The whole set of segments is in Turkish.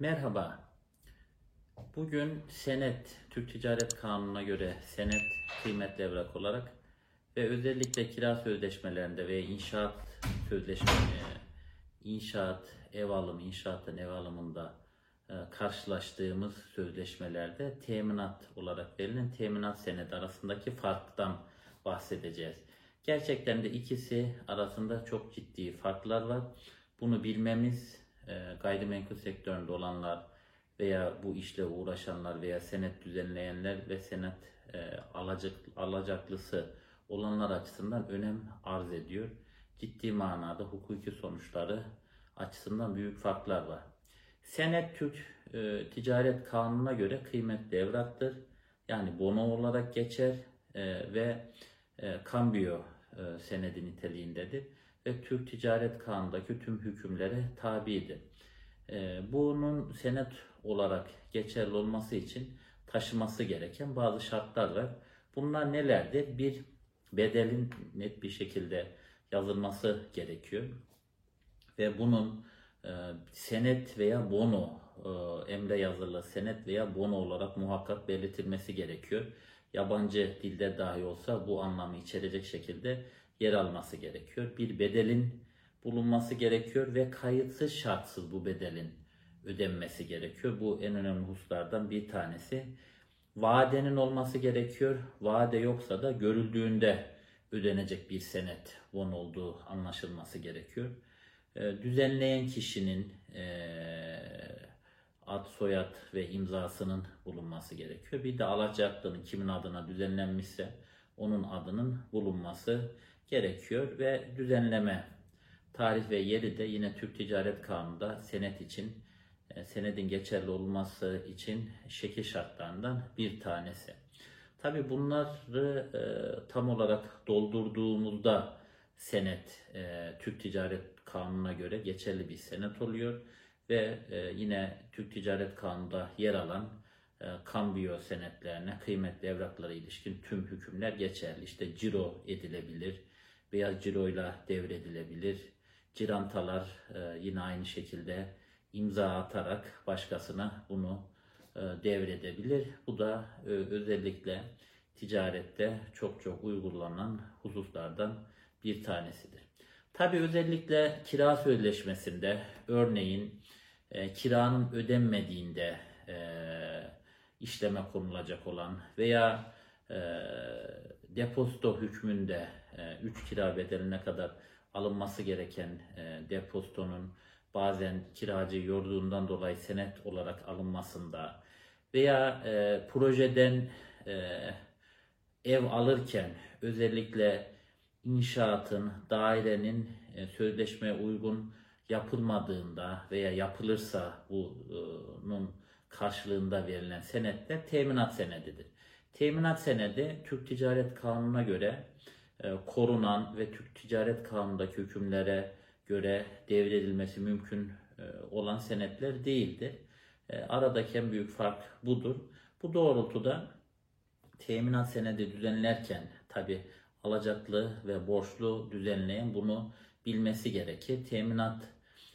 Merhaba. Bugün senet, Türk Ticaret Kanunu'na göre senet kıymetli evrak olarak ve özellikle kira sözleşmelerinde ve inşaat sözleşme, inşaat, ev alımı, inşaatın ev alımında e, karşılaştığımız sözleşmelerde teminat olarak verilen teminat senedi arasındaki farktan bahsedeceğiz. Gerçekten de ikisi arasında çok ciddi farklar var. Bunu bilmemiz e, gayrimenkul sektöründe olanlar veya bu işle uğraşanlar veya senet düzenleyenler ve senet e, alacak, alacaklısı olanlar açısından önem arz ediyor. Ciddi manada hukuki sonuçları açısından büyük farklar var. Senet Türk e, Ticaret Kanunu'na göre kıymetli evraktır. Yani bono olarak geçer e, ve e, kambiyo e, senedi niteliğindedir ve Türk Ticaret Kanunu'ndaki tüm hükümlere tabidir. E, bunun senet olarak geçerli olması için taşıması gereken bazı şartlar var. Bunlar nelerdir? Bir, bedelin net bir şekilde yazılması gerekiyor. Ve bunun e, senet veya bono, e, emre yazılı senet veya bono olarak muhakkak belirtilmesi gerekiyor. Yabancı dilde dahi olsa bu anlamı içerecek şekilde yer alması gerekiyor. Bir bedelin bulunması gerekiyor ve kayıtsız şartsız bu bedelin ödenmesi gerekiyor. Bu en önemli hususlardan bir tanesi. Vadenin olması gerekiyor. Vade yoksa da görüldüğünde ödenecek bir senet von olduğu anlaşılması gerekiyor. Düzenleyen kişinin ad, soyad ve imzasının bulunması gerekiyor. Bir de alacaklının kimin adına düzenlenmişse onun adının bulunması gerekiyor ve düzenleme tarih ve yeri de yine Türk Ticaret Kanunu'nda senet için e, senedin geçerli olması için şekil şartlarından bir tanesi. Tabi bunları e, tam olarak doldurduğumuzda senet e, Türk Ticaret Kanunu'na göre geçerli bir senet oluyor ve e, yine Türk Ticaret Kanunu'nda yer alan e, kambiyo senetlerine, kıymetli evraklara ilişkin tüm hükümler geçerli. İşte ciro edilebilir veya ciroyla devredilebilir. Cirantalar e, yine aynı şekilde imza atarak başkasına bunu e, devredebilir. Bu da e, özellikle ticarette çok çok uygulanan hususlardan bir tanesidir. Tabi özellikle kira sözleşmesinde örneğin e, kiranın ödenmediğinde e, işleme konulacak olan veya e, depozito hükmünde 3 e, kira bedeline kadar alınması gereken e, depozitonun bazen kiracı yorduğundan dolayı senet olarak alınmasında veya e, projeden e, ev alırken özellikle inşaatın, dairenin e, sözleşmeye uygun yapılmadığında veya yapılırsa bunun karşılığında verilen senetler teminat senedidir. Teminat senedi Türk Ticaret Kanunu'na göre e, korunan ve Türk Ticaret Kanunu'ndaki hükümlere göre devredilmesi mümkün e, olan senetler değildir. E, aradaki en büyük fark budur. Bu doğrultuda teminat senedi düzenlerken tabi alacaklı ve borçlu düzenleyen bunu bilmesi gerekir. Teminat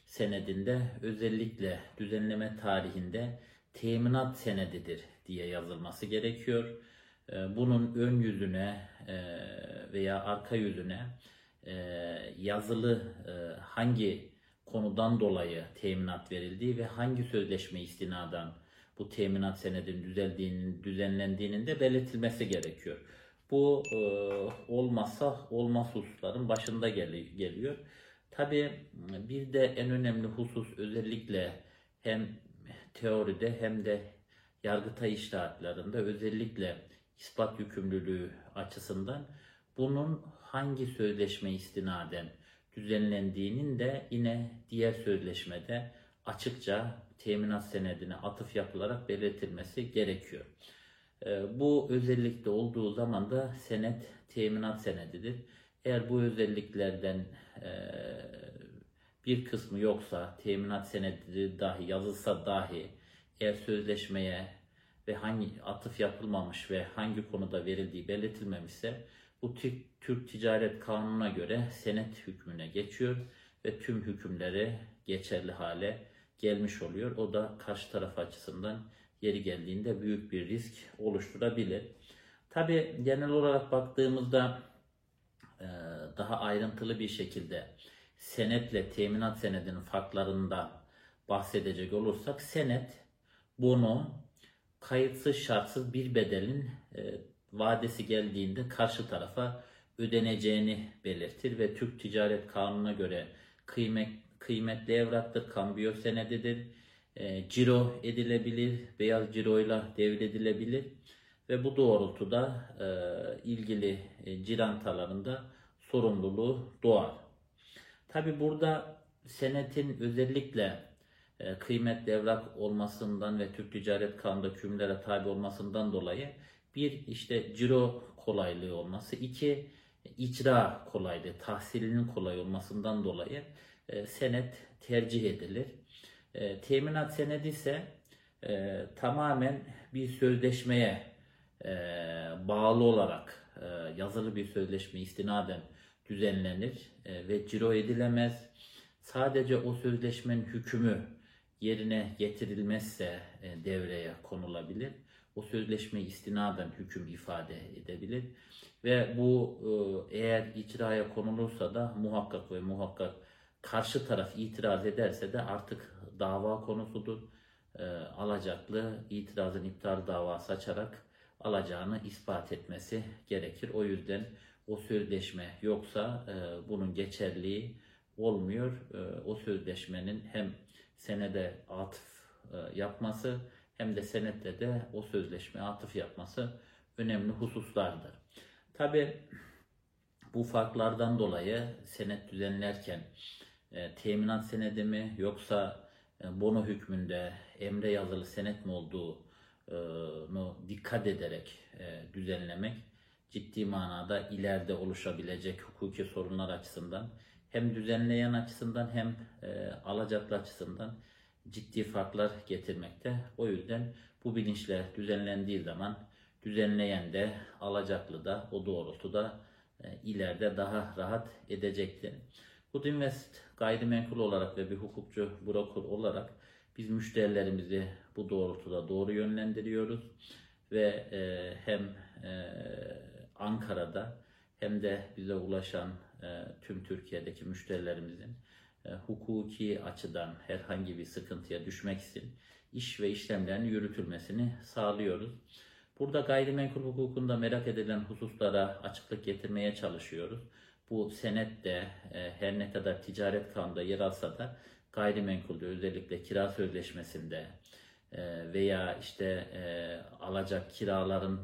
senedinde özellikle düzenleme tarihinde teminat senedidir diye yazılması gerekiyor. E, bunun ön yüzüne veya arka yüzüne e, yazılı e, hangi konudan dolayı teminat verildiği ve hangi sözleşme istinadan bu teminat senedinin düzeldiğinin, düzenlendiğinin de belirtilmesi gerekiyor. Bu e, olmazsa olmaz hususların başında gel geliyor. Tabi bir de en önemli husus özellikle hem teoride hem de yargıtay iştahatlarında özellikle ispat yükümlülüğü açısından bunun hangi sözleşme istinaden düzenlendiğinin de yine diğer sözleşmede açıkça teminat senedine atıf yapılarak belirtilmesi gerekiyor. Ee, bu özellikle olduğu zaman da senet teminat senedidir. Eğer bu özelliklerden e, bir kısmı yoksa, teminat senedi dahi yazılsa dahi eğer sözleşmeye ve hangi atıf yapılmamış ve hangi konuda verildiği belirtilmemişse bu Türk Ticaret Kanunu'na göre senet hükmüne geçiyor ve tüm hükümleri geçerli hale gelmiş oluyor. O da karşı taraf açısından yeri geldiğinde büyük bir risk oluşturabilir. Tabi genel olarak baktığımızda daha ayrıntılı bir şekilde senetle teminat senedinin farklarında bahsedecek olursak senet bunu kayıtsız şartsız bir bedelin e, vadesi geldiğinde karşı tarafa ödeneceğini belirtir ve Türk Ticaret Kanunu'na göre kıymet kıymetli evraktır, kambiyo senedidir, e, ciro edilebilir, beyaz ciroyla devredilebilir ve bu doğrultuda e, ilgili e, cirantalarında sorumluluğu doğar. Tabi burada senetin özellikle e, kıymetli evrak olmasından ve Türk Ticaret Kanunu'nda kümlere tabi olmasından dolayı bir işte ciro kolaylığı olması, iki icra kolaylığı, tahsilinin kolay olmasından dolayı e, senet tercih edilir. E, teminat senedi ise tamamen bir sözleşmeye bağlı olarak yazılı bir sözleşme istinaden düzenlenir e, ve ciro edilemez. Sadece o sözleşmenin hükmü yerine getirilmezse e, devreye konulabilir. O sözleşme istinaden hüküm ifade edebilir. Ve bu e, eğer icraya konulursa da muhakkak ve muhakkak karşı taraf itiraz ederse de artık dava konusudur. E, alacaklı itirazın iptal davası açarak alacağını ispat etmesi gerekir. O yüzden o sözleşme yoksa e, bunun geçerliği olmuyor. E, o sözleşmenin hem senede atıf e, yapması hem de senetle de o sözleşme atıf yapması önemli hususlardır. Tabi bu farklardan dolayı senet düzenlerken e, teminat senedi mi yoksa e, bono hükmünde emre yazılı senet mi olduğunu dikkat ederek e, düzenlemek ciddi manada ileride oluşabilecek hukuki sorunlar açısından hem düzenleyen açısından hem e, alacaklı açısından ciddi farklar getirmekte. O yüzden bu bilinçle düzenlendiği zaman düzenleyen de alacaklı da o doğrultuda e, ileride daha rahat edecektir. Good Invest gayrimenkul olarak ve bir hukukçu broker olarak biz müşterilerimizi bu doğrultuda doğru yönlendiriyoruz ve e, hem e, Ankara'da hem de bize ulaşan e, tüm Türkiye'deki müşterilerimizin e, hukuki açıdan herhangi bir sıkıntıya düşmek için iş ve işlemlerin yürütülmesini sağlıyoruz. Burada gayrimenkul hukukunda merak edilen hususlara açıklık getirmeye çalışıyoruz. Bu senet de e, her ne kadar ticaret kanunda yer alsa da gayrimenkulde özellikle kira sözleşmesinde e, veya işte e, alacak kiraların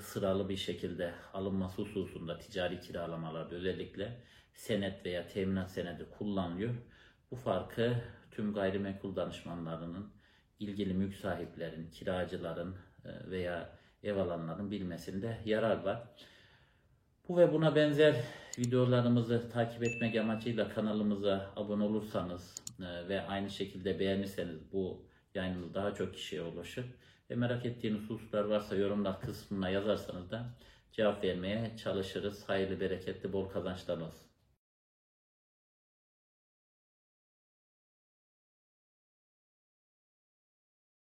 sıralı bir şekilde alınması hususunda ticari kiralamalarda özellikle senet veya teminat senedi kullanılıyor. Bu farkı tüm gayrimenkul danışmanlarının, ilgili mülk sahiplerin, kiracıların e, veya ev alanların bilmesinde yarar var. Bu ve buna benzer videolarımızı takip etmek amacıyla kanalımıza abone olursanız e, ve aynı şekilde beğenirseniz bu yayınımız daha çok kişiye ulaşır. Ve merak ettiğiniz hususlar varsa yorumlar kısmına yazarsanız da cevap vermeye çalışırız. Hayırlı, bereketli, bol kazançlar olsun.